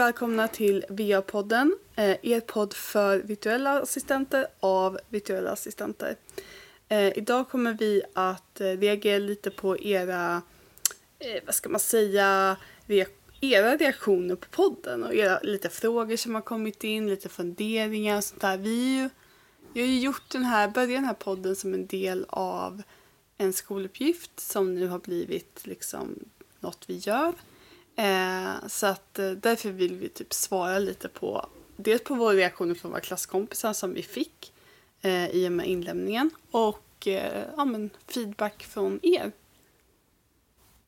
välkomna till VA-podden, eh, er podd för virtuella assistenter av virtuella assistenter. Eh, idag kommer vi att eh, reagera lite på era, vad ska man säga, era reaktioner på podden och era lite frågor som har kommit in, lite funderingar och sånt där. Vi, vi har ju gjort den här, börjat den här podden som en del av en skoluppgift som nu har blivit liksom något vi gör. Eh, så att eh, därför vill vi typ svara lite på dels på våra reaktioner från våra klasskompisar som vi fick eh, i och med inlämningen och eh, ja, men feedback från er.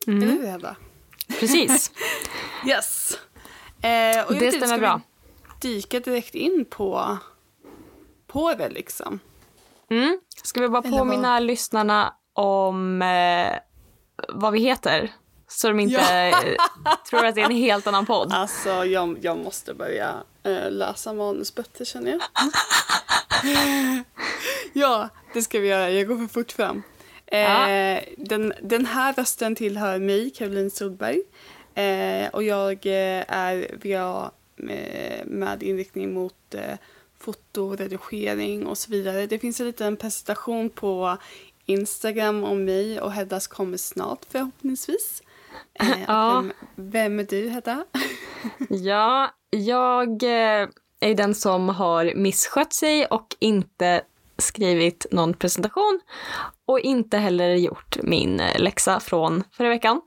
Mm. Eller hur Hedda? Precis. Yes. Eh, och det stämmer bra. Vi dyka direkt in på, på det liksom. Mm. Ska vi bara påminna lyssnarna om eh, vad vi heter? Så de inte eh, tror att det är en helt annan podd. Alltså jag, jag måste börja eh, läsa manusböcker känner jag. ja, det ska vi göra. Jag går för fort fram. Eh, Ja. den, den här rösten tillhör mig, Caroline Solberg. Eh, och jag eh, är VA med, med inriktning mot eh, foto, redigering och så vidare. Det finns en liten presentation på Instagram om mig och Heddas kommer snart förhoppningsvis. Eh, Ja. vem, vem är du Hedda? Ja, jag eh, är den som har misskött sig och inte skrivit någon presentation och inte heller gjort min eh, läxa från förra veckan.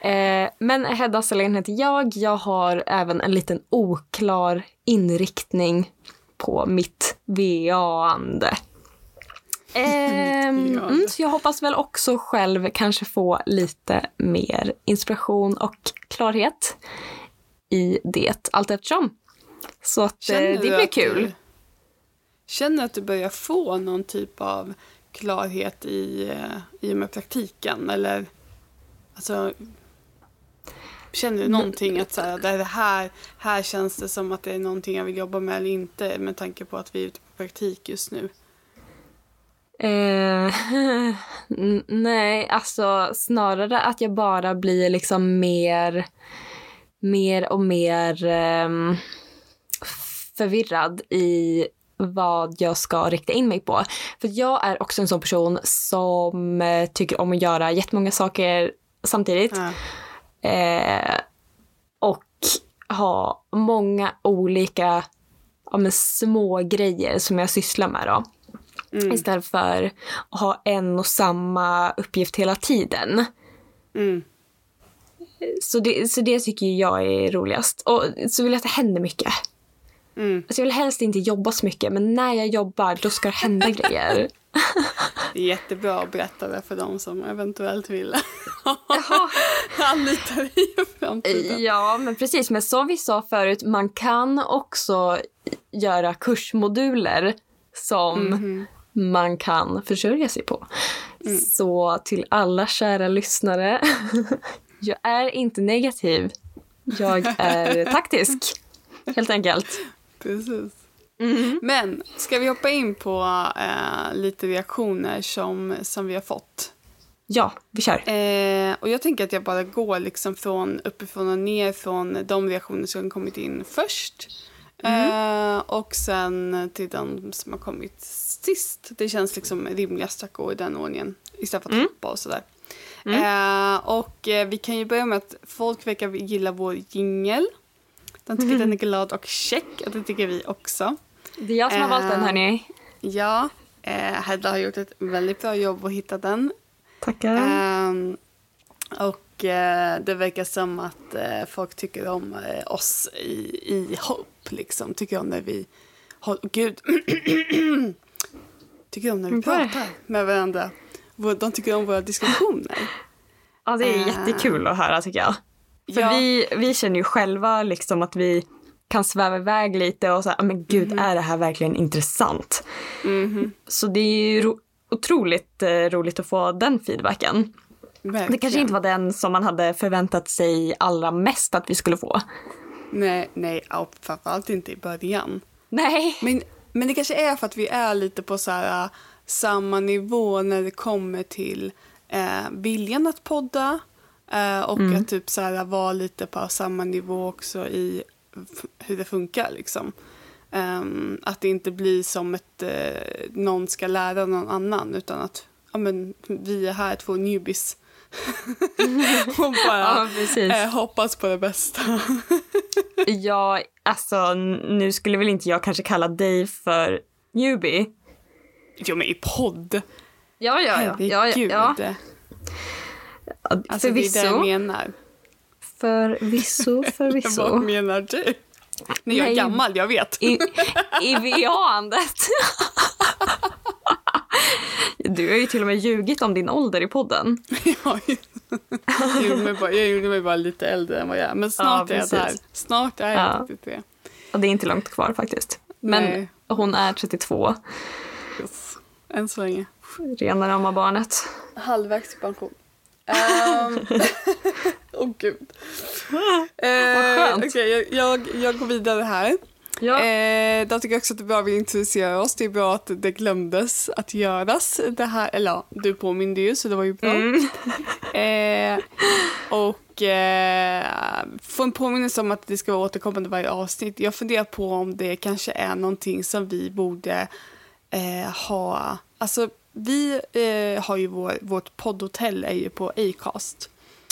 Eh, men Hedda Salén heter jag. Jag har även en liten oklar inriktning på mitt VA-ande. Ehm, Ja. mm, så jag hoppas väl också själv kanske få lite mer inspiration och klarhet i det allt eftersom. Så att eh, det du blir att kul. Du, känner att du börjar få någon typ av klarhet i, eh, i och med praktiken? Eller alltså, känner du någonting att så här, det är det här, här känns det som att det är någonting jag vill jobba med eller inte med tanke på att vi är ute på praktik just nu? Eh, nej, alltså snarare att jag bara blir liksom mer, mer och mer ehm, förvirrad i vad jag ska rikta in mig på. För jag är också en sån person som eh, tycker om att göra jättemånga saker samtidigt. Ja. Eh, och ha många olika ja, men små grejer som jag sysslar med. Då. Mm. Istället för att ha en och samma uppgift hela tiden. Mm. Så det, så det tycker jag är roligast. Och så vill jag att det händer mycket. Mm. Alltså jag vill helst inte jobba så mycket, men när jag jobbar då ska det hända grejer. Det är jättebra att berätta det för de som eventuellt vill anlita dig i framtiden. Ja, men precis. Men som vi sa förut, man kan också göra kursmoduler som Mhm. Man kan försörja sig på. Så till alla kära lyssnare, jag är inte negativ. Jag är taktisk, helt enkelt. Precis. Men ska vi hoppa in på eh, lite reaktioner som, som vi har fått? Ja, vi kör. Eh, och jag tänker att jag bara går liksom från uppifrån och ner från de reaktioner som kommit in först. Eh, och sen till de som har kommit sist. Det känns liksom rimligast att gå i den ordningen istället för att hoppa och sådär. Eh, och eh, vi kan ju börja med att folk verkar gilla vår jingel. De tycker den är glad och check och det tycker vi också. Det är jag som har valt den, Eh, hörni. Ja, eh, Hedda har gjort ett väldigt bra jobb att hitta den. Tackar. Ehm, och eh, det verkar som att eh, folk tycker om eh, oss i, i hopp, liksom. Tycker om när vi... Håll, gud! tycker om när vi det? pratar med varandra. De tycker om våra diskussioner. Ja, det är eh, jättekul att höra, tycker jag. För Ja. vi, vi känner ju själva liksom att vi kan sväva iväg lite och säga, men gud, är det här verkligen intressant? Mhm, Så det är ju ro- otroligt eh, roligt att få den feedbacken. verkligen. Det kanske inte var den som man hade förväntat sig allra mest att vi skulle få. Nej, nej, framförallt inte i början. Nej. Men, men det kanske är för att vi är lite på så här, äh, samma nivå när det kommer till eh, viljan att podda Eh, och Mm. att typ så här, vara lite på samma nivå också i hur det funkar. Liksom. Ehm, att det inte blir som att eh, någon ska lära någon annan utan att ja, men, vi är här två newbies. och bara Ja, eh, hoppas på det bästa. Ja, alltså nu skulle väl inte jag kanske kalla dig för newbie. jo men i podd. Ja, ja, ja. Herregud. ja, ja, ja. Alltså det är det jag förvisso. menar. Förvisso, Vad förvisso. menar du? Nej, jag är gammal, jag vet. I, I VA-andet. Du har ju till och med ljugit om din ålder i podden. jag, gjorde mig bara, jag gjorde mig bara lite äldre än vad jag är. Men snart Ja, är jag där. Snart är jag Ja. 33. Och det är inte långt kvar faktiskt. Men Nej. hon är 32. Yes. Än så länge. Rena rama barnet. Halvvägs till pension. Ehm, Åh gud. Eh, skönt. okej, jag, jag, jag går vidare här. Ja. Eh, då tycker jag också att det är bra att vi introducerar oss. Det är bra att det glömdes att göras. Det här, eller ja, du påminde ju så det var ju bra. Mm. Eh, och eh, få en påminnelse om att det ska vara återkommande varje avsnitt. Jag funderar på om det kanske är någonting som vi borde eh, ha. Alltså vi eh, har ju vår, vårt poddhotell är ju på Acast.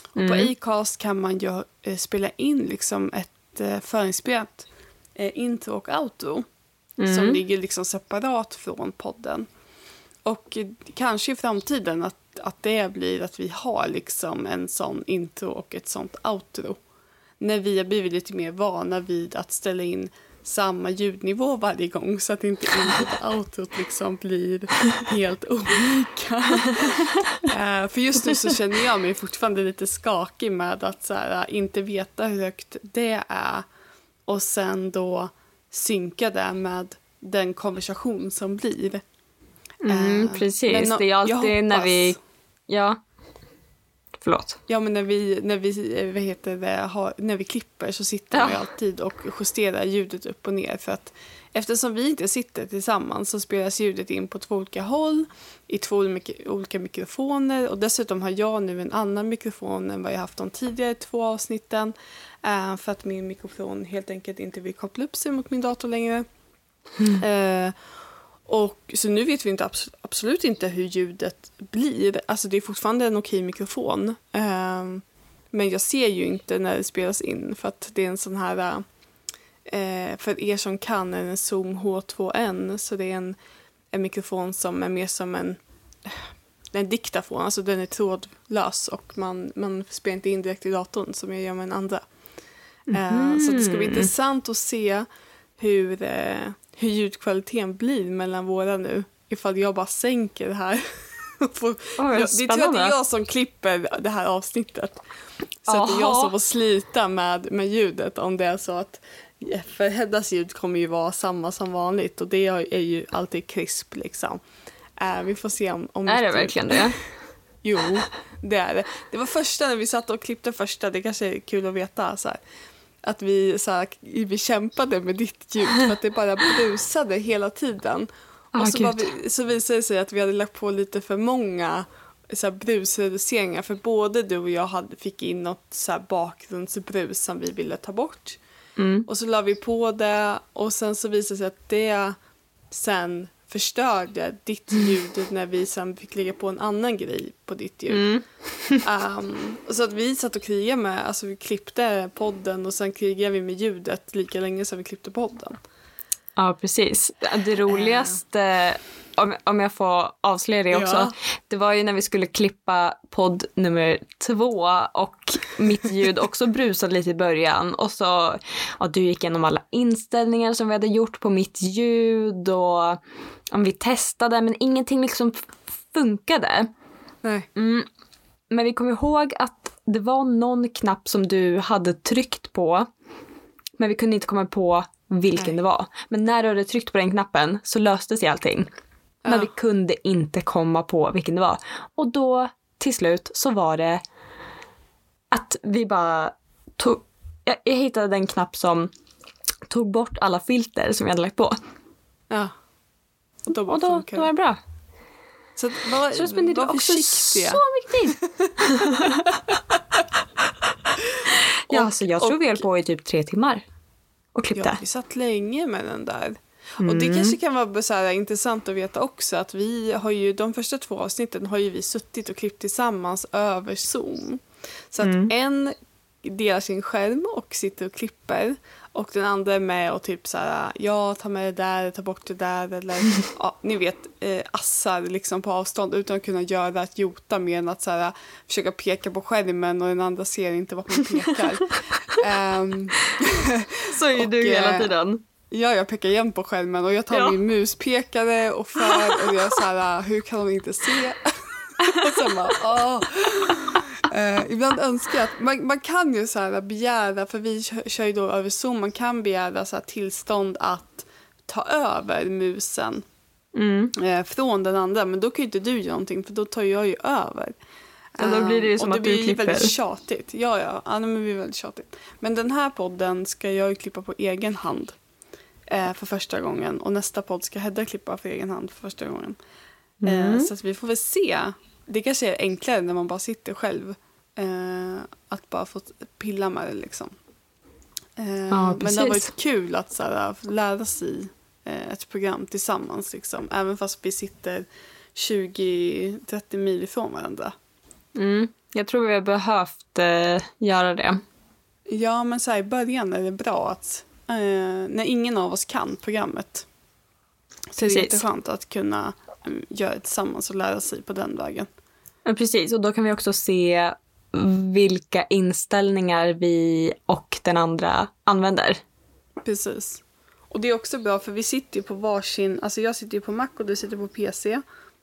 Och på Mm. Acast kan man ju eh, spela in liksom ett eh, förinspelat eh, intro och outro som Mm. ligger liksom separat från podden. Och kanske i framtiden att, att det blir att vi har liksom en sån intro och ett sånt outro. När vi har blivit lite mer vana vid att ställa in samma ljudnivå varje gång så att inte introt och outrot liksom blir helt olika. Eh, för just nu så känner jag mig fortfarande lite skakig med att så här, inte veta hur högt det är och sen då synka det med den konversation som blir. Mm, Eh, precis. men det är alltid när vi... Ja. Förlåt. Ja, men när vi, när vi, eh, vad heter det, har, när vi klipper så sitter man ju Ja. alltid och justerar ljudet upp och ner. För att eftersom vi inte sitter tillsammans så spelas ljudet in på två olika håll i två olika, olika mikrofoner. Och dessutom har jag nu en annan mikrofon än vad jag haft de tidigare två avsnitten. Eh, för att min mikrofon helt enkelt inte vill koppla upp sig mot min dator längre. Eh, och, så nu vet vi inte abs- absolut inte hur ljudet blir. Alltså det är fortfarande en okej mikrofon. Ehm, men jag ser ju inte när det spelas in för att det är en sån här... Eh, för er som kan är det en Zoom H2N så det är en, en mikrofon som är mer som en, en diktafon. Alltså den är trådlös och man, man spelar inte in direkt i datorn som jag gör med en andra. Eh, så det ska bli Mhm. intressant att se hur, eh, hur ljudkvaliteten blir mellan våra nu. Ifall jag bara sänker det här. Får- jag, det tror jag att det är jag som klipper det här avsnittet. Så att det är jag som får slita med, med ljudet om det är så att för Heddas ljud kommer ju vara samma som vanligt och det är ju alltid krisp liksom. Eh, vi får se om... om Är det verkligen det? Jo, det är det. Det var första när vi satt och klippte första, det kanske är kul att veta. Så här, att vi, så här, vi kämpade med ditt ljud för att det bara brusade hela tiden. Ah, och så, var vi, så visade det sig att vi hade lagt på lite för många så här, brusreduceringar för både du och jag hade, fick in något så här, bakgrundsbrus som vi ville ta bort. Mm. Och så la vi på det och sen så visade det sig att det sen förstörde ditt ljud när vi sen fick lägga på en annan grej på ditt ljud. Mm. Um, så att vi satt och krigade med, alltså vi klippte podden och sen krigade vi med ljudet lika länge som vi klippte podden. Ja, precis. Det roligaste, om, om jag får avslöja det också, Ja. det var ju när vi skulle klippa podd nummer två och mitt ljud också brusade lite i början. Och så, ja, du gick igenom alla inställningar som vi hade gjort på mitt ljud och om vi testade, men ingenting liksom funkade. Nej. Mm. Men vi kom ihåg att det var någon knapp som du hade tryckt på. Men vi kunde inte komma på vilken Nej. det var. Men när du hade tryckt på den knappen så löste sig allting. Men Ja. vi kunde inte komma på vilken det var. Och då till slut så var det att vi bara tog... Jag, jag hittade den knapp som tog bort alla filter som vi hade lagt på. Ja. Och då Och då, då var det bra. Så var, Så spenderade vi också försiktiga. så mycket tid. Ja, Och- alltså jag tror och- vi höll på i typ tre timmar och klippte. Ja, vi satt länge med den där. Och Mm. det kanske kan vara så här intressant att veta också att vi har ju, de första två avsnitten har ju vi suttit och klippt tillsammans över Zoom. Så att Mm. en delar sin skärm och sitter och klipper och den andra är med och typ så här, ja ta med det där, ta bort det där eller ja, ni vet eh, assar liksom på avstånd utan att kunna göra ett jota mer än att så här, försöka peka på skärmen och den andra ser inte vart man pekar. Ehm, Så är ju Och, du hela eh, tiden. Ja, jag pekar igen på skärmen och jag tar Ja. min muspekare och för och jag är så här, hur kan de inte se? och sen bara, åh. Eh, ibland önskar jag att man, man kan ju så här begära, för vi kör, ju då över Zoom, man kan begära så här tillstånd att ta över musen Mm. eh, från den andra, men då kan ju inte du göra någonting för då tar jag ju över. Ja, då blir det ju Eh, som att det du blir klipper. väldigt tjatigt. Ja, ja, ja men det blir väldigt tjatigt. Men den här podden ska jag ju klippa på egen hand eh, för första gången och nästa podd ska Hedda klippa för egen hand för första gången. Eh, Mm. så att vi får väl se. Det kanske är enklare när man bara sitter själv. Eh, att bara få pilla med det liksom. Eh, men det har precis. varit kul att så här, lära sig eh, ett program tillsammans. Liksom. Även fast vi sitter 20-30 mil ifrån varandra. Mm. Jag tror vi har behövt eh, göra det. Ja, men så här, i början är det bra att eh, när ingen av oss kan programmet så är det Precis. jätteskönt att kunna eh, göra det tillsammans och lära sig på den vägen. Ja, precis, och då kan vi också se vilka inställningar vi och den andra använder. Precis. Och det är också bra för vi sitter ju på varsin, alltså jag sitter ju på Mac och du sitter på PC.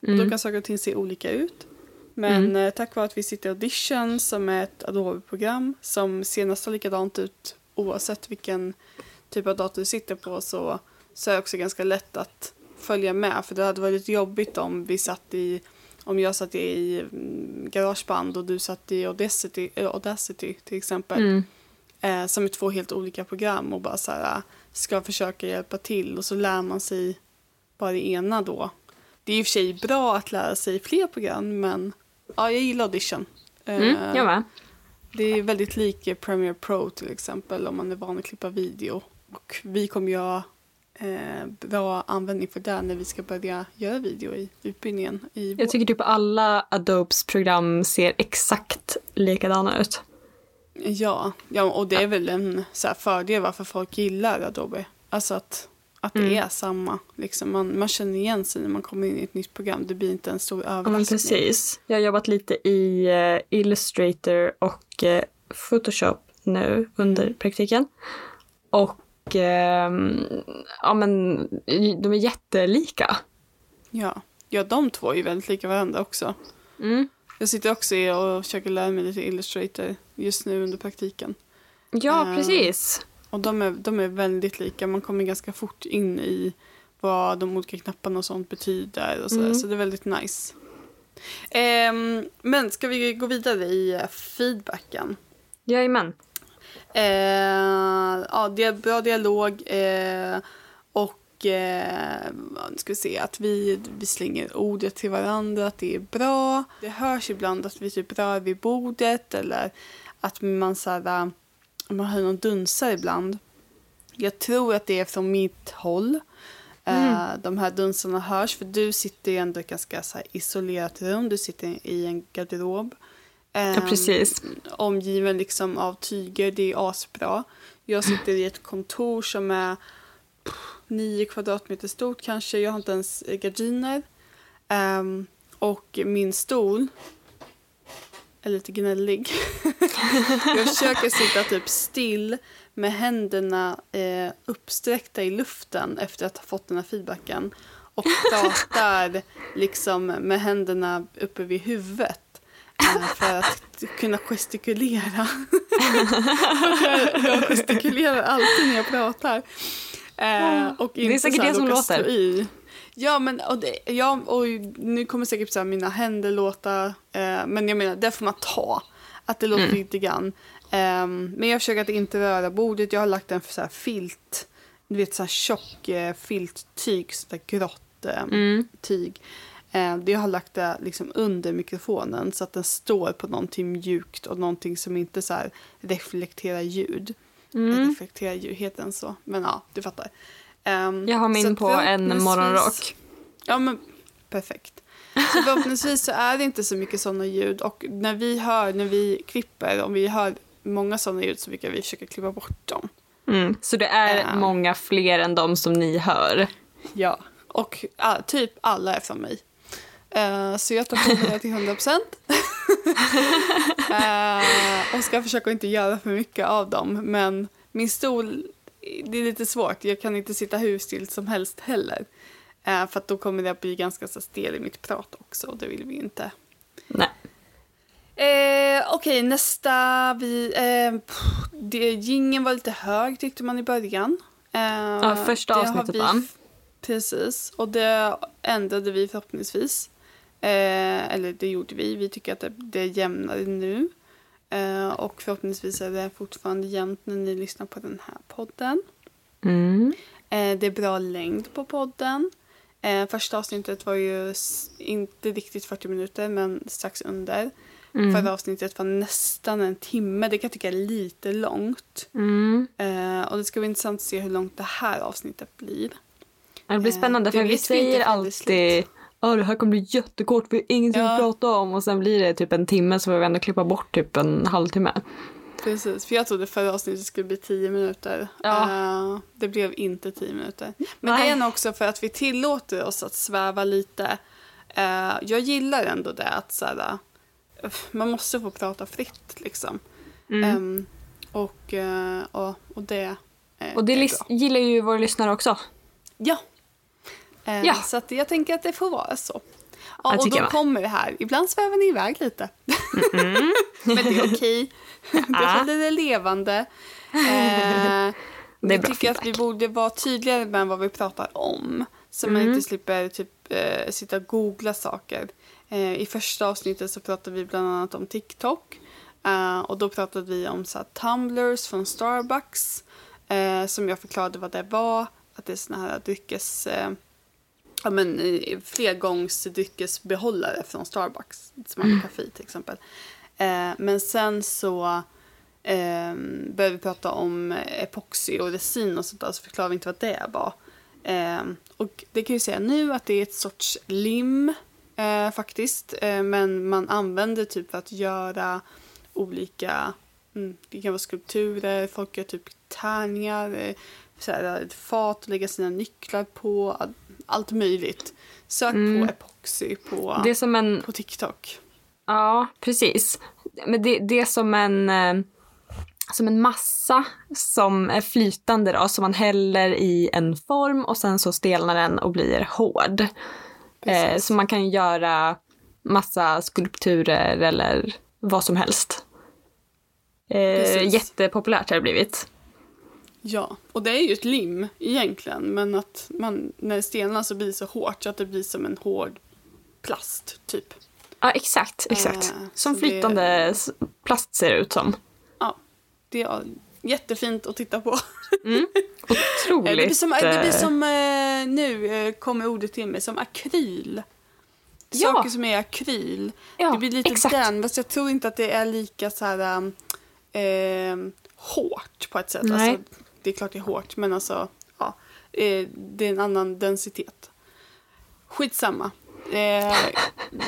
Och då kan saker och ting se olika ut. Men eh, tack vare att vi sitter i Audition som är ett Adobe-program som ser nästan likadant ut oavsett vilken typ av dator du sitter på så, så är det också ganska lätt att följa med. För det hade varit jobbigt om vi satt i om jag satt i mm, Garageband och du satt i Audacity, eh, Audacity till exempel. Mm. Eh, som är två helt olika program och bara så här, ska försöka hjälpa till och så lär man sig bara det ena då. Det är i och för sig bra att lära sig fler program men ja, jag gillar Audition. Eh, Mm, jag med. det är väldigt lik Premiere Pro till exempel om man är van att klippa video. Och vi kommer ha eh, bra användning för det när vi ska börja göra video i utbildningen. I vår. Jag tycker typ alla Adobes program ser exakt likadana ut. Ja, ja, och det är väl en så fördel varför folk gillar Adobe. Alltså att, att det Mm. är samma. Liksom man, man känner igen sig när man kommer in i ett nytt program. Det blir inte en stor Ja, överraskning. precis. Jag har jobbat lite i eh, Illustrator och eh, Photoshop nu under praktiken. Och ehm, ja, men de är jättelika. Ja. ja, de två är ju väldigt lika varandra också. Mm. Jag sitter också i och försöker lära mig lite Illustrator just nu under praktiken. Ja, Eh, precis. Och de är, de är väldigt lika. Man kommer ganska fort in i vad de olika knapparna och sånt betyder. Och så, Mm. så det är väldigt nice. Ehm, men ska vi gå vidare i eh, feedbacken? Jajamän. Eh, ja, det är bra dialog eh, och eh, nu ska vi se att vi, vi slänger ordet till varandra, att det är bra. Det hörs ibland att vi typ rör vid bordet eller att man så här, man hör någon dunsa ibland. Jag tror att det är från mitt håll. Eh, de här dunsarna hörs för du sitter ju ändå i ett ganska så isolerat rum. Du sitter i en garderob. Ja, Ehm, precis. omgiven liksom av tyger. Det är asbra. Jag sitter i ett kontor som är nio kvadratmeter stort kanske. Jag har inte ens gardiner. Ehm, och min stol är lite gnällig. jag försöker sitta typ still med händerna eh, uppsträckta i luften efter att ha fått den här feedbacken. Och pratar liksom med händerna uppe vid huvudet. Eh, för att kunna gestikulera. jag, jag gestikulerar alltid när jag pratar. Eh, och Det är inte säkert det som låter. I. Ja, men och det, ja, och nu kommer säkert så här, mina händer låta. Eh, men jag menar, det får man ta. Att det låter Mm. lite grann. Ehm, men jag försöker att inte röra bordet. Jag har lagt en så här filt. Du vet så här tjock eh, filttyg, så där grått eh, Mm. tyg. Eh, jag har lagt det liksom under mikrofonen så att den står på någonting mjukt och någonting som inte så reflekterar ljud. Mm. Reflekterar ljud, heter den så? Men ja, du fattar. Um, Jag har min på en morgonrock. Ja, men perfekt. Så förhoppningsvis så är det inte så mycket sådana ljud och när vi hör, när vi klipper, om vi hör många sådana ljud så brukar vi försöka klippa bort dem. Mm. Så det är Ja. många fler än de som ni hör. Ja. Och ja, typ alla är från mig. Eh, så jag tar på mig det till 100 procent. och ska försöka inte göra för mycket av dem. Men min stol, det är lite svårt. Jag kan inte sitta hur still som helst heller. Eh, för då kommer det att bli ganska så stel i mitt prat också och det vill vi inte. Nej. Eh, Okej, nästa. Vi, eh, pff, det, gingen var lite hög tyckte man i början. Eh, Ja, första avsnittet, vi- va? Precis, och det ändrade vi förhoppningsvis. Eh, eller det gjorde vi. Vi tycker att det, det är jämnare nu. Eh, och förhoppningsvis är det fortfarande jämnt när ni lyssnar på den här podden. Mm. Eh, det är bra längd på podden. Eh, första avsnittet var ju inte riktigt 40 minuter, men strax under. Mm. Förra avsnittet var nästan en timme. Det kan jag tycka är lite långt. Mm. Eh, och det ska bli intressant att se hur långt det här avsnittet blir. Det blir Eh, spännande det för vi säger förrän det Ja, det här kommer bli jättekort, vi har ingenting Ja. att prata om. Och sen blir det typ en timme så får vi ändå klippa bort typ en halvtimme. Precis, för jag trodde förra avsnittet skulle bli 10 minuter. Ja. Eh, det blev inte 10 minuter. Men Nej. det är nog också för att vi tillåter oss att sväva lite. Eh, jag gillar ändå det att så här, eh, man måste få prata fritt liksom. Mm. Ehm, och, och, och det och det gillar ju våra lyssnare också. Ja. Eh, Ja. Så att jag tänker att det får vara så. Ja, och då jag kommer det här. Ibland svävar ni iväg lite. Men det är okej. Det håller det levande. Eh, Det jag tycker att vi feedback. borde vara tydligare med vad vi pratar om. Så man Mm. inte slipper typ, eh, sitta och googla saker. Eh, I första avsnittet så pratade vi bland annat om TikTok. Eh, och då pratade vi om så här, tumblers från Starbucks. Som jag förklarade vad det var. Att det är såna här dryckes... Eh, ja, men, eh, flergångsdryckesbehållare från Starbucks. Som har kaffe i till exempel. Eh, men sen så eh, började vi prata om epoxy och resin och sånt där. Så förklarade vi inte vad det var. Eh, och det kan ju säga nu att det är ett sorts lim eh, faktiskt. Eh, men man använder typ för att göra olika, mm, det kan vara skulpturer, folk gör typ tärningar, eh, så här, ett fat att lägga sina nycklar på, allt möjligt. Sök Mm. på epoxy på, Det som en på TikTok. Ja, precis. Men det, det är som en, eh, som en massa som är flytande då, som man häller i en form och sen så stelnar den och blir hård. Eh, så man kan göra massa skulpturer eller vad som helst. Eh, jättepopulärt har det blivit. Ja, och det är ju ett lim egentligen, men att man, när stenarna så blir så hårt så att det blir som en hård plast, typ. Ja, exakt. exakt. Eh, som flytande det- plast ser det ut som. Ja, det är jättefint att titta på. Otroligt. Eh, Det blir som, det blir eh, som eh, nu eh, kommer ordet till mig, som akryl. Ja. Saker som är akryl. Ja, det blir lite exakt. den, fast jag tror inte att det är lika så här eh, hårt på ett sätt. Nej. Alltså, det är klart det är hårt, men alltså, ja, eh, det är en annan densitet. Skitsamma. Eh,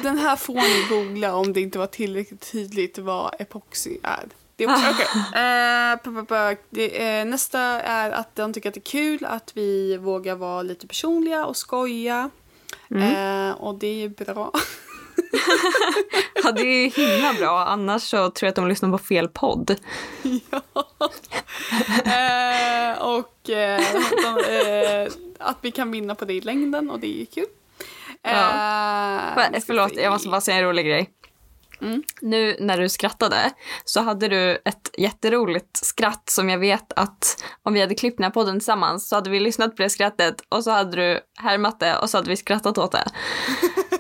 den här får ni googla om det inte var tillräckligt tydligt vad epoxy är. Det är också, okej. Eh, det, eh, nästa är att de tycker att det är kul att vi vågar vara lite personliga och skoja. Eh, och det är ju bra. Ja, det är himla bra. Annars så tror jag att de lyssnar på fel podd. eh, och eh, de, eh, att vi kan vinna på det i längden och det är kul. Eh, förlåt, jag måste bara säga en rolig grej. Mm. Nu när du skrattade så hade du ett jätteroligt skratt som jag vet att om vi hade klippt den här podden tillsammans så hade vi lyssnat på det skrattet och så hade du härmat det och så hade vi skrattat åt det.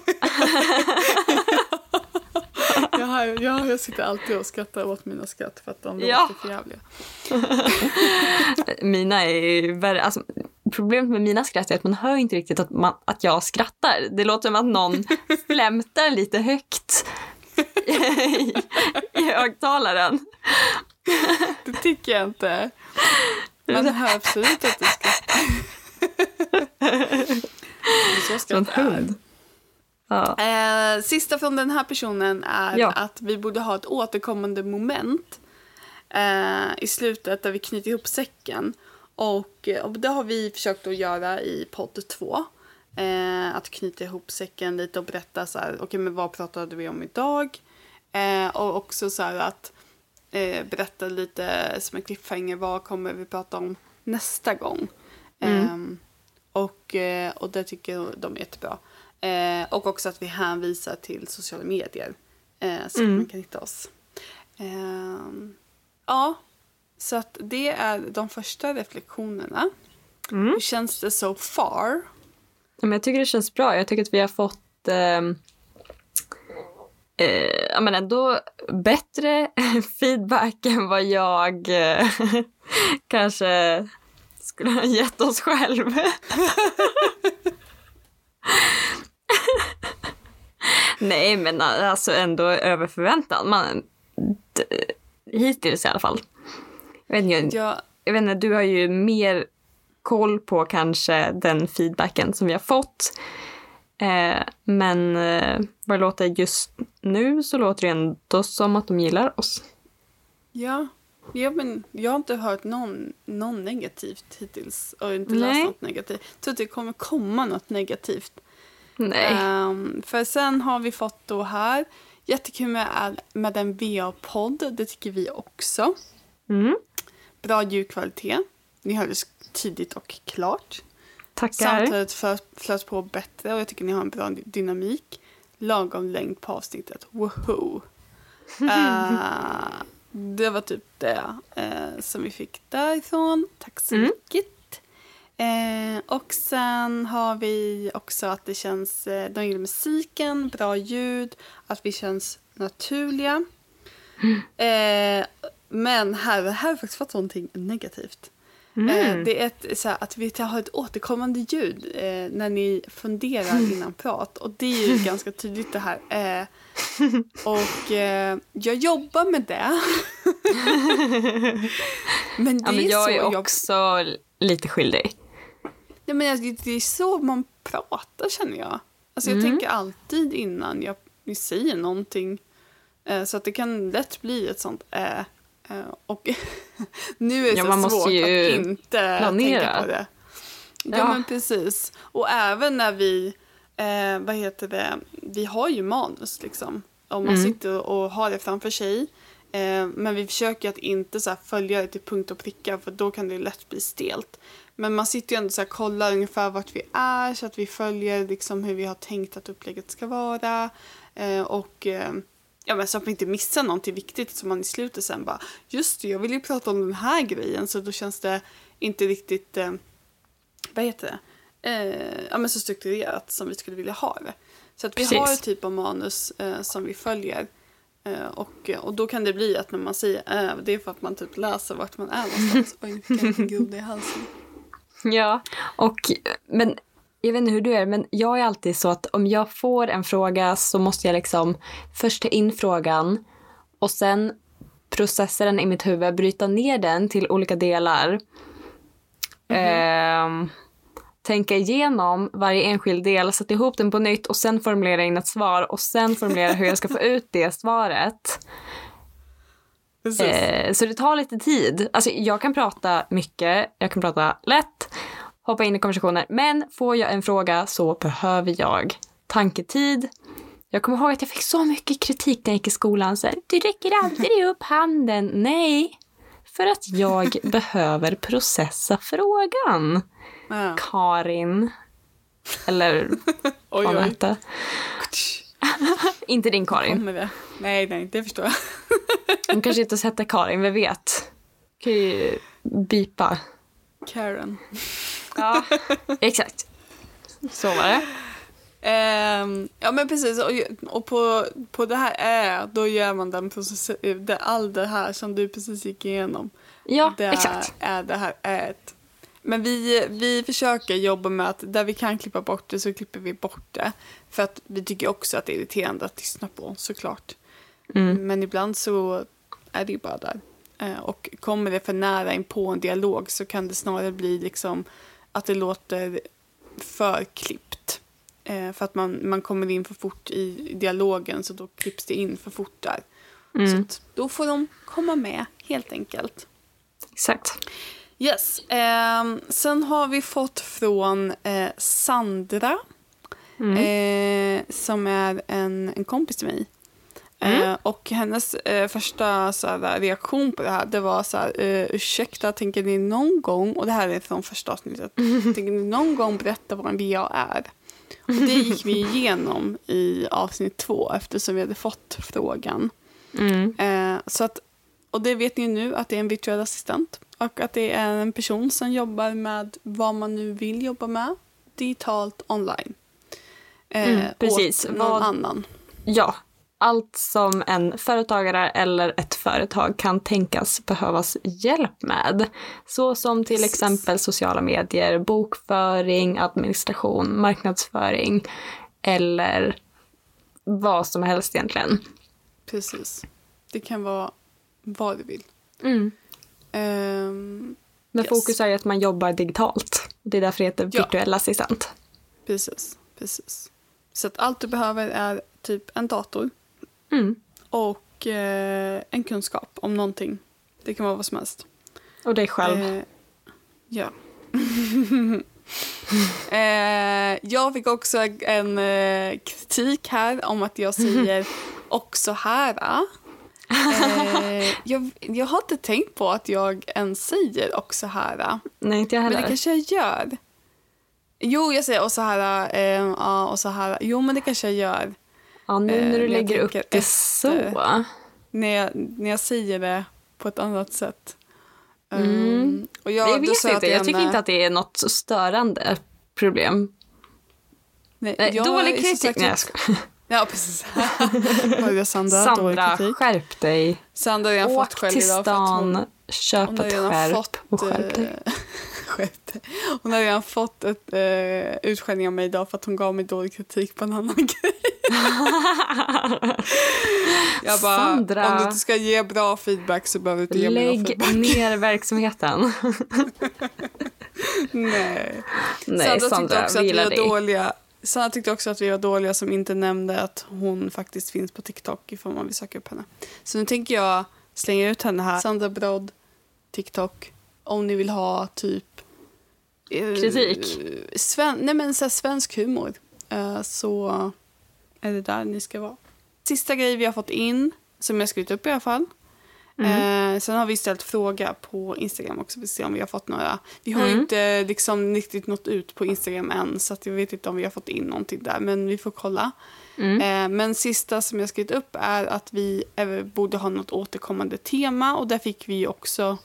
Jag, har, ja, jag sitter alltid och skrattar åt mina skratt för att de låter Ja. för jävliga. Mina är värre, alltså problemet med mina skratt är att man hör inte riktigt att, man, att jag skrattar. Det låter som att någon flämtar lite högt i, i högtalaren. Det tycker jag inte. Man hör absolut att du skrattar. Det är så skratt är. Ja. Eh, sista från den här personen är Ja. att vi borde ha ett återkommande moment eh, i slutet där vi knyter ihop säcken. Och, och det har vi försökt att göra i podd 2. Eh, att knyta ihop säcken lite och berätta så här, okej men vad pratade vi om idag? Eh, och också så att eh, berätta lite som en cliffhanger, vad kommer vi prata om nästa gång? Ehm, och, eh, och det tycker de är jättebra. Eh, och också att vi hänvisar till sociala medier eh, så att man kan hitta oss. Ehm, ja, så att det är de första reflektionerna. Hur känns det so far? Men jag tycker det känns bra. Jag tycker att vi har fått ehm, eh, ja, men ändå bättre feedback än vad jag eh, kanske skulle ha gett oss själv. Nej, men alltså ändå över förväntan. Man, hittills i alla fall. Jag vet, inte, Ja, jag vet inte, du har ju mer koll på kanske den feedbacken som vi har fått. Eh, men eh, vad det låter just nu så låter det ändå som att de gillar oss. ja, ja men jag har inte hört någon, någon negativt hittills och inte Nej. läst något negativt. Jag tror att det kommer komma något negativt. Nej. Ehm, för sen har vi fått då här, jättekul med, med en VA-podd, det tycker vi också. Mm. Bra ljudkvalitet, ni hörde tidigt och klart. Tackar. Samtalet flöt, flöt på bättre och jag tycker ni har en bra dynamik. Lagom längd på avsnittet, woho! Eh, det var typ det eh, som vi fick därifrån. Tack så Mm. mycket. Eh, och sen har vi också att det känns, eh, de gillar musiken, bra ljud, att vi känns naturliga. Eh, men här, här har jag faktiskt fått någonting negativt. Mm. Eh, det är ett, så här, att vi har ett återkommande ljud eh, när ni funderar innan prat. Och det är ju ganska tydligt det här. Eh, och jag jobbar med det. men det ja, men är jag så är jag också lite skyldig. Ja, men alltså, det är så man pratar känner jag. Alltså, jag Mm. tänker alltid innan jag, säger någonting. Eh, så att det kan lätt bli ett sånt äh. Och nu är det Ja, så svårt att inte planera. tänka på det. Ja, Ja. men precis. Och även när vi, eh, vad heter det, vi har ju manus liksom. Om man Mm. sitter och har det framför sig. Eh, men vi försöker att inte så följa det till punkt och pricka för då kan det lätt bli stelt. Men man sitter ju ändå så här kollar ungefär vart vi är så att vi följer liksom hur vi har tänkt att upplägget ska vara. Eh, och eh, ja, men så att vi inte missar någonting viktigt som man i slutet sen bara just det, jag vill ju prata om den här grejen så då känns det inte riktigt eh, vad heter det? Eh, ja, men så strukturerat som vi skulle vilja ha det. Så att vi Precis. har ett typ av manus eh, som vi följer. Eh, och, och då kan det bli att när man säger eh, det är för att man typ läser vart man är någonstans. Oj, vilken groda i halsen. Ja, och men jag vet inte hur du är, men jag är alltid så att om jag får en fråga så måste jag liksom först ta in frågan och sen processa den i mitt huvud, bryta ner den till olika delar. Ehm, tänka igenom varje enskild del, sätta ihop den på nytt och sen formulera in ett svar och sen formulera hur jag ska få ut det svaret. Eh, så det tar lite tid. Alltså, jag kan prata mycket, jag kan prata lätt, hoppa in i konversationer. Men får jag en fråga så behöver jag tanketid. Jag kommer ihåg att jag fick så mycket kritik när jag gick i skolan. Så här, du räcker aldrig upp handen. Nej, för att jag behöver processa frågan. Ja. Karin. Eller vad hon hette. Inte din Karin. Nej, nej, det förstår jag. Hon kanske inte hette Karin, vem vet? Kan ju bipa. Karen. Ja, exakt. Så var det. Ehm, ja men precis, och, och på, på det här är, då gör man den process, det, all det här som du precis gick igenom. Ja, det exakt. är det här är ett. Men vi, vi försöker jobba med att där vi kan klippa bort det så klipper vi bort det. För att vi tycker också att det är irriterande att lyssna på såklart. Mm. Men ibland så är det ju bara där. Eh, och kommer det för nära in på en dialog så kan det snarare bli liksom att det låter för klippt. Eh, för att man, man kommer in för fort i dialogen så då klipps det in för fort där. Mm. Så då får de komma med helt enkelt. Exakt. Yes. ehm, sen har vi fått från eh, Sandra Mm. eh, som är en, en kompis till mig. Mm. Eh, och hennes eh, första så här, reaktion på det här det var så här, eh, ursäkta, tänker ni någon gång, och det här är från första avsnittet, tänker ni någon gång berätta vad en VA är? Och det gick vi igenom i avsnitt två eftersom vi hade fått frågan. Mm. Eh, så att, och det vet ni nu att det är en virtuell assistent och att det är en person som jobbar med vad man nu vill jobba med digitalt online. Eh, Mm, precis. Åt någon Vad- annan. Ja, allt som en företagare eller ett företag kan tänkas behövas hjälp med. Så som till exempel sociala medier, bokföring, administration, marknadsföring eller vad som helst egentligen. Precis. Det kan vara vad du vill. Mm. Ehm, Men Yes. fokus är ju att man jobbar digitalt. Det är därför det heter Ja. virtuell assistent. precis, precis. Så att allt du behöver är typ en dator Mm. och eh, en kunskap om någonting. Det kan vara vad som helst. Och dig själv. Eh, ja. eh, jag fick också en eh, kritik här om att jag säger också här. Eh, jag, jag har inte tänkt på att jag ens säger också här. Nej, inte jag Men heller. det kanske jag gör. Jo, jag säger och så här. Eh, ja, och så här. Jo, men det kanske jag gör. Ja, nu eh, när du när jag lägger upp det efter. så. När jag, när jag säger det på ett annat sätt. Mm. Um, och jag, jag vet inte, jag tycker inte att det är något så störande problem. Nej, Nej, dålig kritik. sagt Nej, jag skojar. Ja, precis. Jag Sandra? Sandra, kritik. skärp dig. Sandra har redan Åk fått skäll till idag för att hon, stan, köp hon ett skärp fått... och skärp dig. eh, skärp dig. Hon har redan fått ett uh, utskällning av mig idag för att hon gav mig dålig kritik på en annan grej. Jag bara, Sandra. om du inte ska ge bra feedback så behöver du inte ge mig Lägg feedback. ner verksamheten. Nej. Nej, Sandra, Sandra, tyckte också att vi var dig. dåliga. Sandra tyckte också att vi var dåliga som inte nämnde att hon faktiskt finns på TikTok ifall man vill söka upp henne. Så nu tänker jag slänga ut henne här. Sandra Brodd, TikTok. Om ni vill ha typ... eh, Kritik? Sven, nej men så här, svensk humor. Eh, så är det där ni ska vara. Sista grej vi har fått in, som jag skrivit upp i alla fall. Mm. Eh, sen har vi ställt fråga på Instagram också för att se om vi har fått några. Vi har Mm. inte liksom riktigt nått ut på Instagram än så jag vet inte om vi har fått in någonting där men vi får kolla. Mm. Eh, men sista som jag skrivit upp är att vi borde ha något återkommande tema och där fick vi också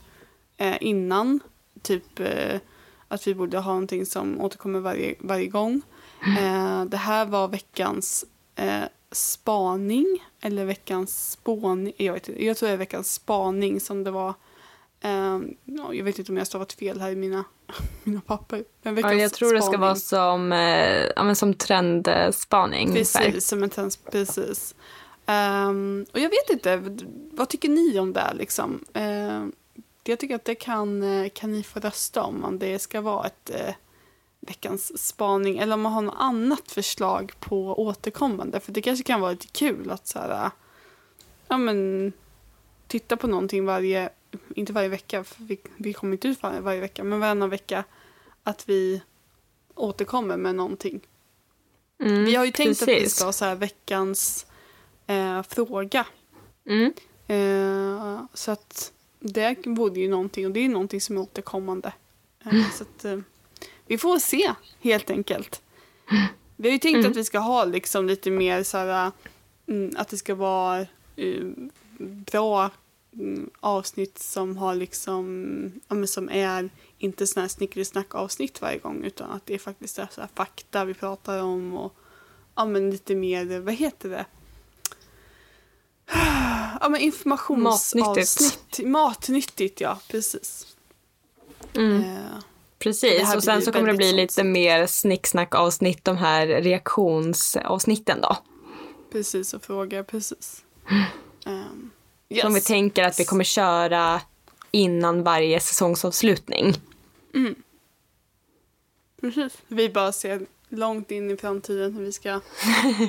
eh, innan typ eh, att vi borde ha någonting som återkommer varje, varje gång. Eh, det här var veckans eh, spaning eller veckans spåning. Jag, vet inte, jag tror det är veckans spaning som det var. Ja, jag vet inte om jag har stavat fel här i mina, mina papper. Men Ja, jag tror det ska spaning. vara som, eh, ja, som trendspaning. ungefär. Precis, som en tens, precis. Ehm, och jag vet inte, vad tycker ni om det? Liksom? Ehm, jag tycker att det kan, eh, kan ni få rösta om, om det ska vara ett eh, veckans spaning eller om man har något annat förslag på återkommande. För det kanske kan vara lite kul att så här, ja, men, titta på någonting varje, inte varje vecka, för vi, vi kommer inte ut varje, varje vecka, men varannan vecka att vi återkommer med någonting. Mm, Vi har ju tänkt att vi precis. ska ha så här veckans eh, fråga. Mm. Eh, så att det vore ju någonting och det är någonting som är återkommande. Eh, så att, eh, vi får se helt enkelt. Vi har ju tänkt Mm. att vi ska ha liksom lite mer så här, mm, att det ska vara eh, bra mm, avsnitt som har liksom, ja, men som är inte sådana här snickelsnack avsnitt varje gång utan att det är faktiskt är så här fakta vi pratar om och ja, men lite mer, vad heter det? Ja men informationsavsnitt. Matnyttigt. Matnyttigt ja, precis. Mm. Eh, Precis, och sen så kommer det bli lite sånt. mer snicksnack-avsnitt, de här reaktionsavsnitten då. Precis, och fråga precis. Um, Som vi tänker att vi kommer köra innan varje säsongsavslutning. Precis. Vi bara ser långt in i framtiden hur vi ska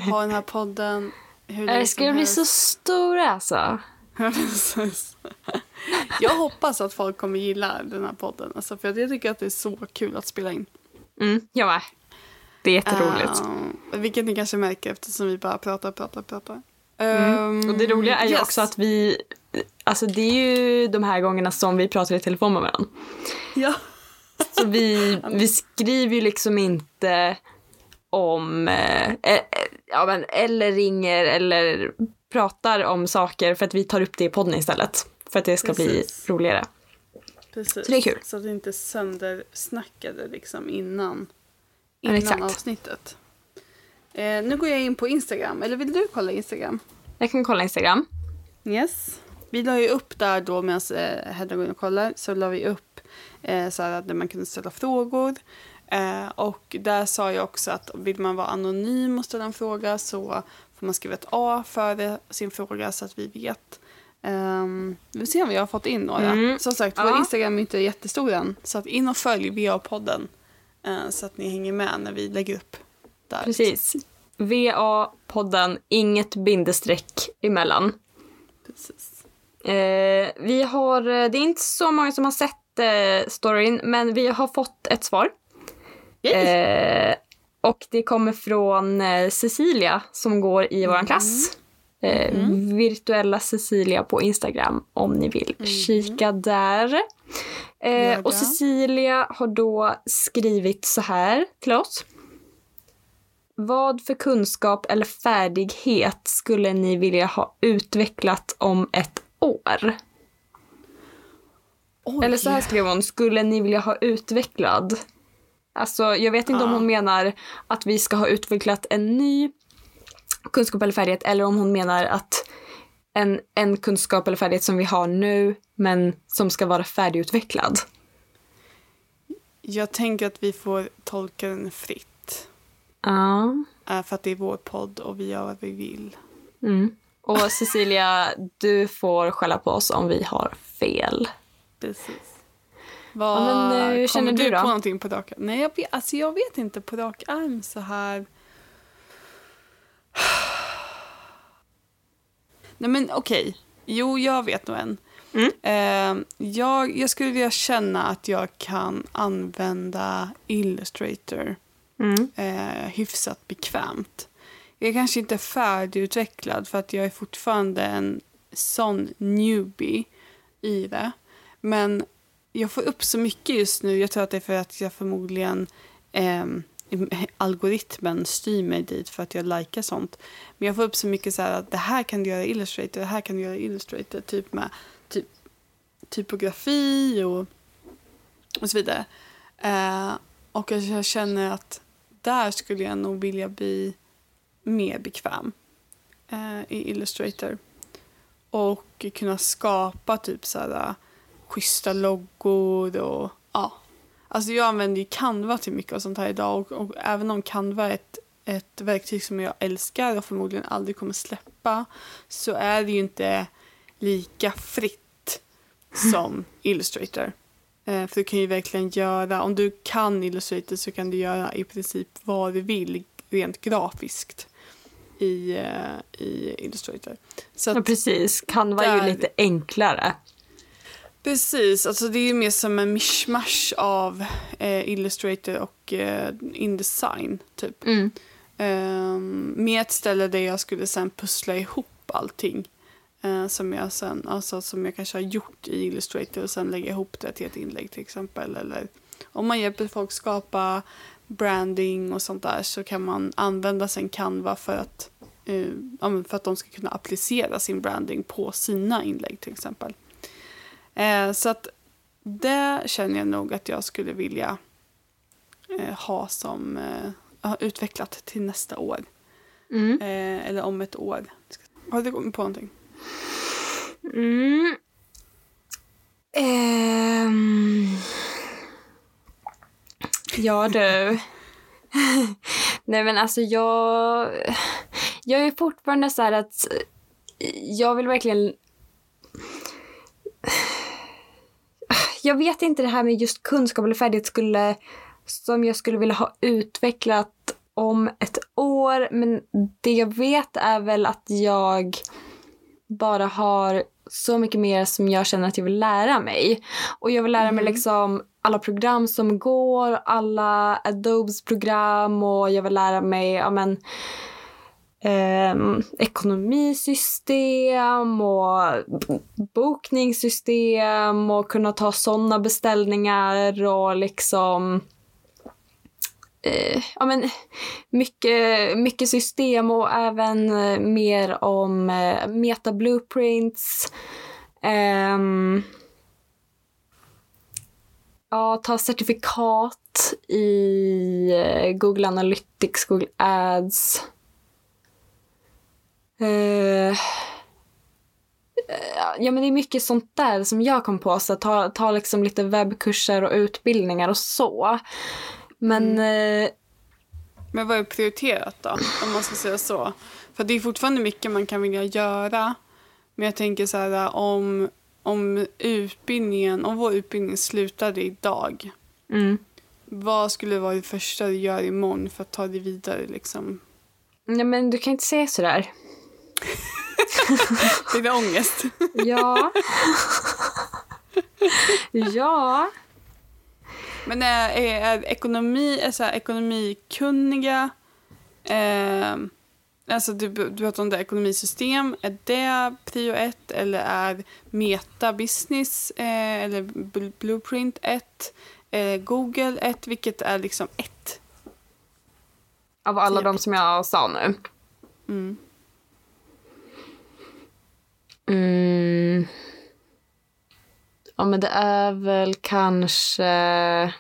ha den här podden. Hur Det ska bli så stora alltså. Precis. Jag hoppas att folk kommer gilla den här podden. Alltså, för jag tycker att det är så kul att spela in. Mm, jag med. Det är jätteroligt. Uh, vilket ni kanske märker eftersom vi bara pratar, pratar, pratar. Mm. Ehm, Och det roliga är ju yes. också att vi, alltså det är ju de här gångerna som vi pratar i telefon med varandra. Ja. Så vi, vi skriver ju liksom inte om, eh, eh, ja men, eller ringer eller pratar om saker för att vi tar upp det i podden istället. För att det ska Precis. bli roligare. Precis. Så det är kul. Så att det inte söndersnackade liksom innan, innan exakt. avsnittet. Eh, nu går jag in på Instagram. Eller vill du kolla Instagram? Jag kan kolla Instagram. Yes. Vi la ju upp där då medan eh, Hedda går in och kollar så la vi upp eh, så här där man kunde ställa frågor. Eh, och där sa jag också att vill man vara anonym och ställa en fråga så får man skriva ett A före sin fråga så att vi vet. Um, vi får se om vi har fått in några. Mm. Som sagt, Ja. vår Instagram är inte jättestor än. Så att in och följ VA-podden. eh, så att ni hänger med när vi lägger upp där. Precis. VA-podden, inget bindestreck emellan. Precis. Eh, vi har, eh, det är inte så många som har sett eh, storyn, men vi har fått ett svar. Yay! Eh, och det kommer från Cecilia som går i vår klass. Eh, Virtuella Cecilia på Instagram om ni vill kika där. Eh, och. Cecilia har då skrivit så här till oss. Vad för kunskap eller färdighet skulle ni vilja ha utvecklat om ett år? Oj. Eller så här skrev hon, skulle ni vilja ha utvecklad? Alltså jag vet inte om Ja. hon menar att vi ska ha utvecklat en ny kunskap eller färdighet eller om hon menar att en, en kunskap eller färdighet som vi har nu men som ska vara färdigutvecklad. Jag tänker att vi får tolka den fritt. Ja. Eh, För att det är vår podd och vi gör vad vi vill. Mm. Och Cecilia, du får skälla på oss om vi har fel. Precis. Vad, Ja, men, eh, hur känner du du då? på någonting på rak Nej, jag vet, alltså jag vet inte på rak arm så här. Nej men okej. Jo, jag vet nog en. Mm. Eh, jag, jag skulle vilja känna att jag kan använda Illustrator Mm. eh, hyfsat bekvämt. Jag är kanske inte färdigutvecklad för att jag är fortfarande en sån newbie i det. Men jag får upp så mycket just nu. Jag tror att det är för att jag förmodligen eh, algoritmen styr mig dit för att jag likar sånt. Men jag får upp så mycket så här att det här kan du göra i Illustrator, det här kan du göra i Illustrator. Typ med typ, typografi och, och så vidare. Eh, och jag- jag känner att där skulle jag nog vilja bli mer bekväm eh, i Illustrator. Och kunna skapa typ så här eh, schyssta loggor och ja. Alltså jag använder ju Canva till mycket och sånt här idag och, och även om Canva är ett, ett verktyg som jag älskar och förmodligen aldrig kommer släppa så är det ju inte lika fritt som Illustrator. Eh, för du kan ju verkligen göra, om du kan Illustrator så kan du göra i princip vad du vill rent grafiskt i, eh, i Illustrator. Så Ja, precis. Canva är ju där- lite enklare. Precis, alltså det är mer som en mishmash av eh, Illustrator och eh, Indesign typ. Mm. Um, med ett ställe där jag skulle sen pussla ihop allting. eh, som, jag sen, alltså, som jag kanske har gjort i Illustrator och sen lägga ihop det till ett inlägg till exempel. Eller om man hjälper folk skapa branding och sånt där så kan man använda sen Canva för att, men för att de ska kunna applicera sin branding på sina inlägg till exempel. Eh, så att det känner jag nog att jag skulle vilja eh, ha som eh, utvecklat till nästa år. Mm. Eh, eller om ett år. Har du kommit på någonting? Mm. Ehm. Ja du. Nej men alltså jag... Jag är fortfarande så här att jag vill verkligen... Jag vet inte det här med just kunskap eller färdighet skulle, som jag skulle vilja ha utvecklat om ett år. Men det jag vet är väl att jag bara har så mycket mer som jag känner att jag vill lära mig. Och jag vill lära mig liksom alla program som går, alla Adobes program och jag vill lära mig ja, men, eh, ekonomisystem och bokningssystem och kunna ta sådana beställningar och liksom eh, ja, men mycket, mycket system och även eh, mer om eh, meta blueprints. Um, ehm, ja, ta certifikat i eh, Google Analytics, Google Ads. Uh, ja, men det är mycket sånt där som jag kom på. Så ta, ta liksom lite webbkurser och utbildningar och så. Men... Mm. Eh, men vad är prioriterat då? Om man ska säga så. För det är fortfarande mycket man kan vilja göra. Men jag tänker så här om, om utbildningen, om vår utbildning slutade idag. Mm. Vad skulle vara det första du gör imorgon för att ta dig vidare liksom? Nej men du kan inte säga sådär. Lite ångest. ja. ja. Men är, är, är ekonomi, är så här, ekonomikunniga, eh, alltså du, du pratar om det ekonomisystem, är det prio ett eller är meta business eh, eller blueprint ett? Eh, Google ett, vilket är liksom ett? Av alla de som jag sa nu? Mm. Mm. Ja, men det är väl kanske...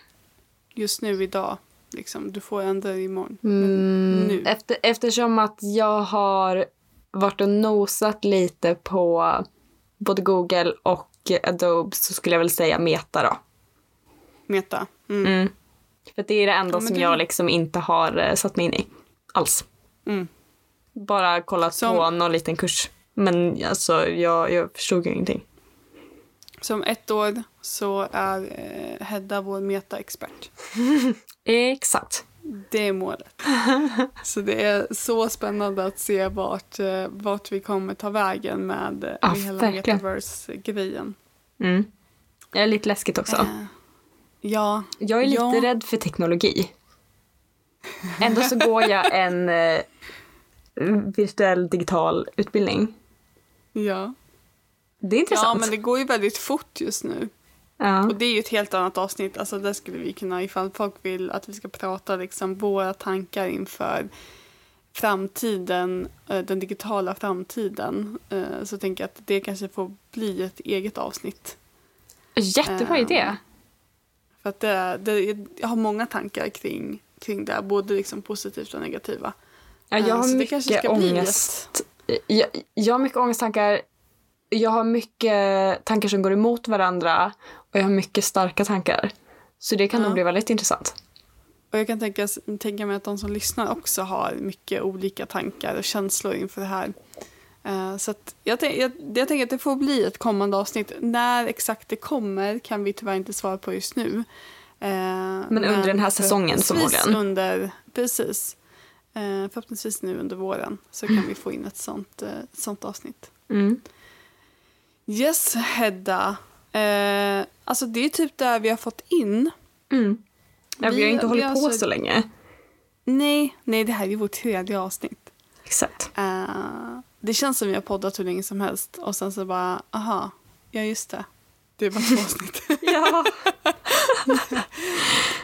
Just nu, idag. Liksom. Du får ändra det imorgon. Mm, nu. Efter, eftersom att jag har varit och nosat lite på både Google och Adobe så skulle jag väl säga Meta då. Meta. Mm. Mm. För det är det enda ja, som det... jag liksom inte har uh, satt mig in i alls. Mm. Bara kollat som... på någon liten kurs. Men alltså jag, jag förstod ju ingenting. Så om ett år så är eh, Hedda vår metaexpert. Exakt. Det är målet. så det är så spännande att se vart, eh, vart vi kommer ta vägen med, eh, ja, hela metaverse-grejen. Mm. Det är lite läskigt också. Eh, ja. Jag är lite ja. rädd för teknologi. Ändå så går jag en eh, virtuell digital utbildning. Ja. Det är intressant. Ja, men det går ju väldigt fort just nu. Ja. Och det är ju ett helt annat avsnitt. Alltså där skulle vi kunna, ifall folk vill att vi ska prata liksom våra tankar inför framtiden, eh, den digitala framtiden, eh, så tänker jag att det kanske får bli ett eget avsnitt. Jättebra idé. Eh, för att det, det, jag har många tankar kring, kring det, både liksom positivt och negativa. Ja, jag har mycket ångest. Jag, jag har mycket ångesttankar jag har mycket tankar som går emot varandra och jag har mycket starka tankar. Så det kan ja. nog bli väldigt intressant. Och jag kan tänka, tänka mig att de som lyssnar också har mycket olika tankar och känslor inför det här. Uh, så jag, jag, jag tänker att det får bli ett kommande avsnitt. När exakt det kommer kan vi tyvärr inte svara på just nu. Uh, men, men under den här säsongen förmodligen? Under, precis. Uh, förhoppningsvis nu under våren så kan vi få in ett sånt, ett sånt avsnitt. Mm. Yes, Hedda. Eh, alltså det är typ där vi har fått in. Mm. Ja, vi, vi har inte hållit på alltså... så länge. Nej, nej, det här är vårt tredje avsnitt. Exakt. Uh, det känns som vi har poddat hur länge som helst och sen så bara, aha, ja just det. Det är bara två avsnitt. ja.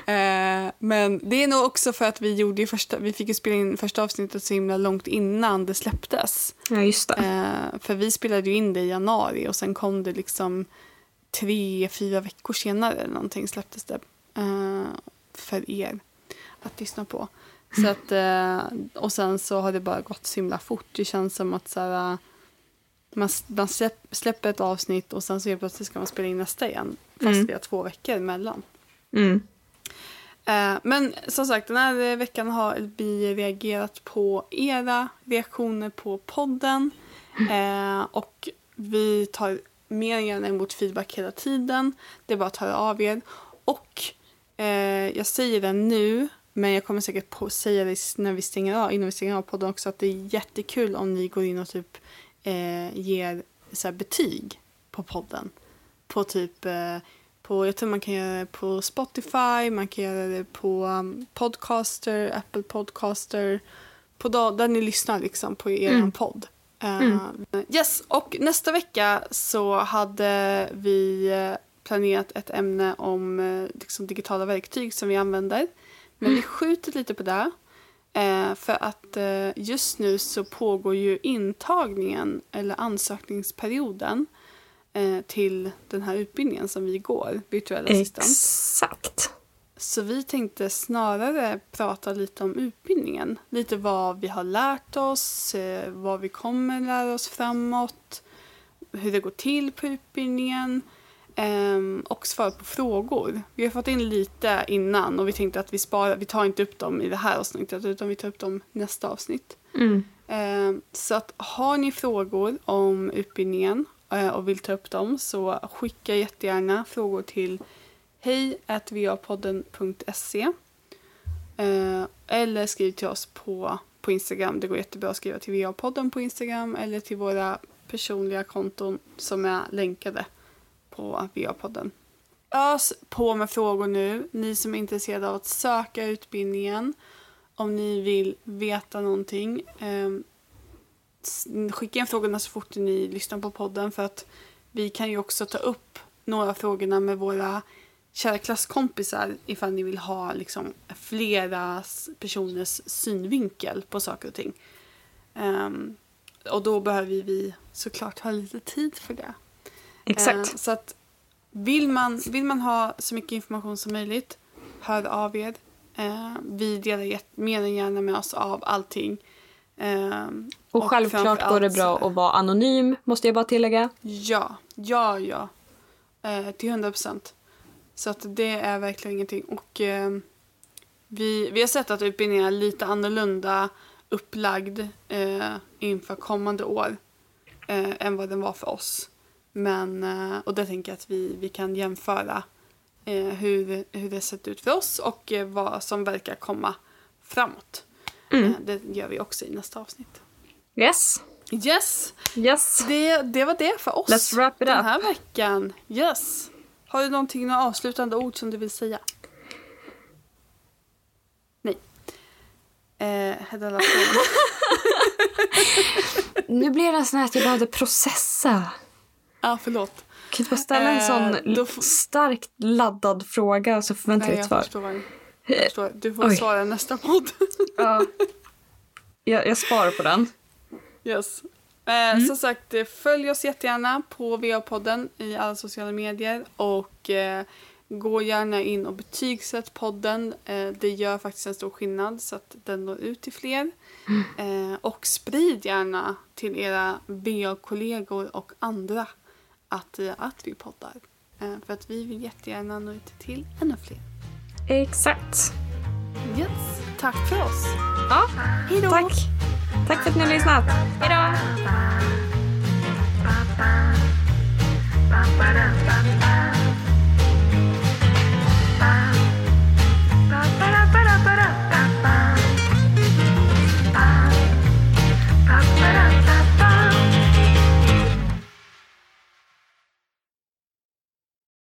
uh, men det är nog också för att vi gjorde första, vi fick spela in första avsnittet så himla långt innan det släpptes. Ja, just det. Uh, för vi spelade ju in det i januari och sen kom det liksom tre, fyra veckor senare eller någonting släpptes det för er att lyssna på. Så att, och sen så har det bara gått så himla fort. Det känns som att så här, man, man släpp, släpper ett avsnitt och sen så helt plötsligt ska man spela in nästa igen. Fast mm. vi har två veckor emellan. Mm. Eh, men som sagt, den här veckan har vi reagerat på era reaktioner på podden. Eh, och vi tar mer än gärna emot feedback hela tiden. Det är bara att höra av er. Och eh, jag säger det nu, men jag kommer säkert på säga det när vi stänger av, innan vi stänger av podden också, att det är jättekul om ni går in och typ eh, ger så här, betyg på podden. På typ, eh, på, jag tror man kan göra det på Spotify, man kan göra det på um, Podcaster, Apple Podcaster, på dag, där ni lyssnar liksom på er Mm. podd. Mm. Yes, och nästa vecka så hade vi eh, planerat ett ämne om eh, liksom, digitala verktyg som vi använder. Men vi skjuter lite på det. Eh, för att eh, just nu så pågår ju intagningen eller ansökningsperioden eh, till den här utbildningen som vi går, virtuell assistent. Exakt. Så vi tänkte snarare prata lite om utbildningen. Lite vad vi har lärt oss, eh, vad vi kommer lära oss framåt, hur det går till på utbildningen ehm, och svara på frågor. Vi har fått in lite innan och vi tänkte att vi, sparar, vi tar inte upp dem i det här avsnittet utan vi tar upp dem nästa avsnitt. Mm. Ehm, Så att har ni frågor om utbildningen eh, och vill ta upp dem så skicka jättegärna frågor till hej vapodden.se Eh, eller skriv till oss på, på Instagram. Det går jättebra att skriva till VA-podden på Instagram eller till våra personliga konton som är länkade på VA-podden. Ös på med frågor nu. Ni som är intresserade av att söka utbildningen. Om ni vill veta någonting. Eh, skicka in frågorna så fort ni lyssnar på podden för att vi kan ju också ta upp några av frågorna med våra kära klasskompisar ifall ni vill ha liksom flera personers synvinkel på saker och ting. Um, och då behöver vi såklart ha lite tid för det. Exakt. Eh, så att vill man, vill man ha så mycket information som möjligt, hör av er. Eh, vi delar mer än gärna med oss av allting. Eh, och självklart framför går det bra att vara anonym, måste jag bara tillägga. Ja, ja, ja. Eh, till 100 procent. Så att det är verkligen ingenting. Och eh, vi, vi har sett att utbildningen är lite annorlunda upplagd eh, inför kommande år eh, än vad den var för oss. Men, eh, och det tänker jag att vi, vi kan jämföra eh, hur, hur det sett ut för oss och eh, vad som verkar komma framåt. Mm. Det gör vi också i nästa avsnitt. Yes. Yes! Yes. Det, det var det för oss Let's wrap it den up. här veckan. Yes. Har du någonting, några avslutande ord som du vill säga? Nej. Eh, Hedda. Nu blev det sån här att jag behövde processa. Ja, förlåt. Jag kan inte bara ställa en Eh, sån f- starkt laddad fråga och så förväntar jag ett svar. förstår. Jag förstår. Du får Oj. svara nästa podd. Ja. Jag, jag sparar på den. yes. Eh, Som sagt, eh, följ oss jättegärna på VA-podden i alla sociala medier och eh, gå gärna in och betygsätt podden. Eh, det gör faktiskt en stor skillnad så att den når ut till fler. Eh, och sprid gärna till era VA-kollegor och andra att, eh, att vi poddar. Eh, för att vi vill jättegärna nå ut till ännu fler. Exakt. Yes. Tack för oss. Ja. Hej då. Tack. Tack för att ni har lyssnat. Hej då.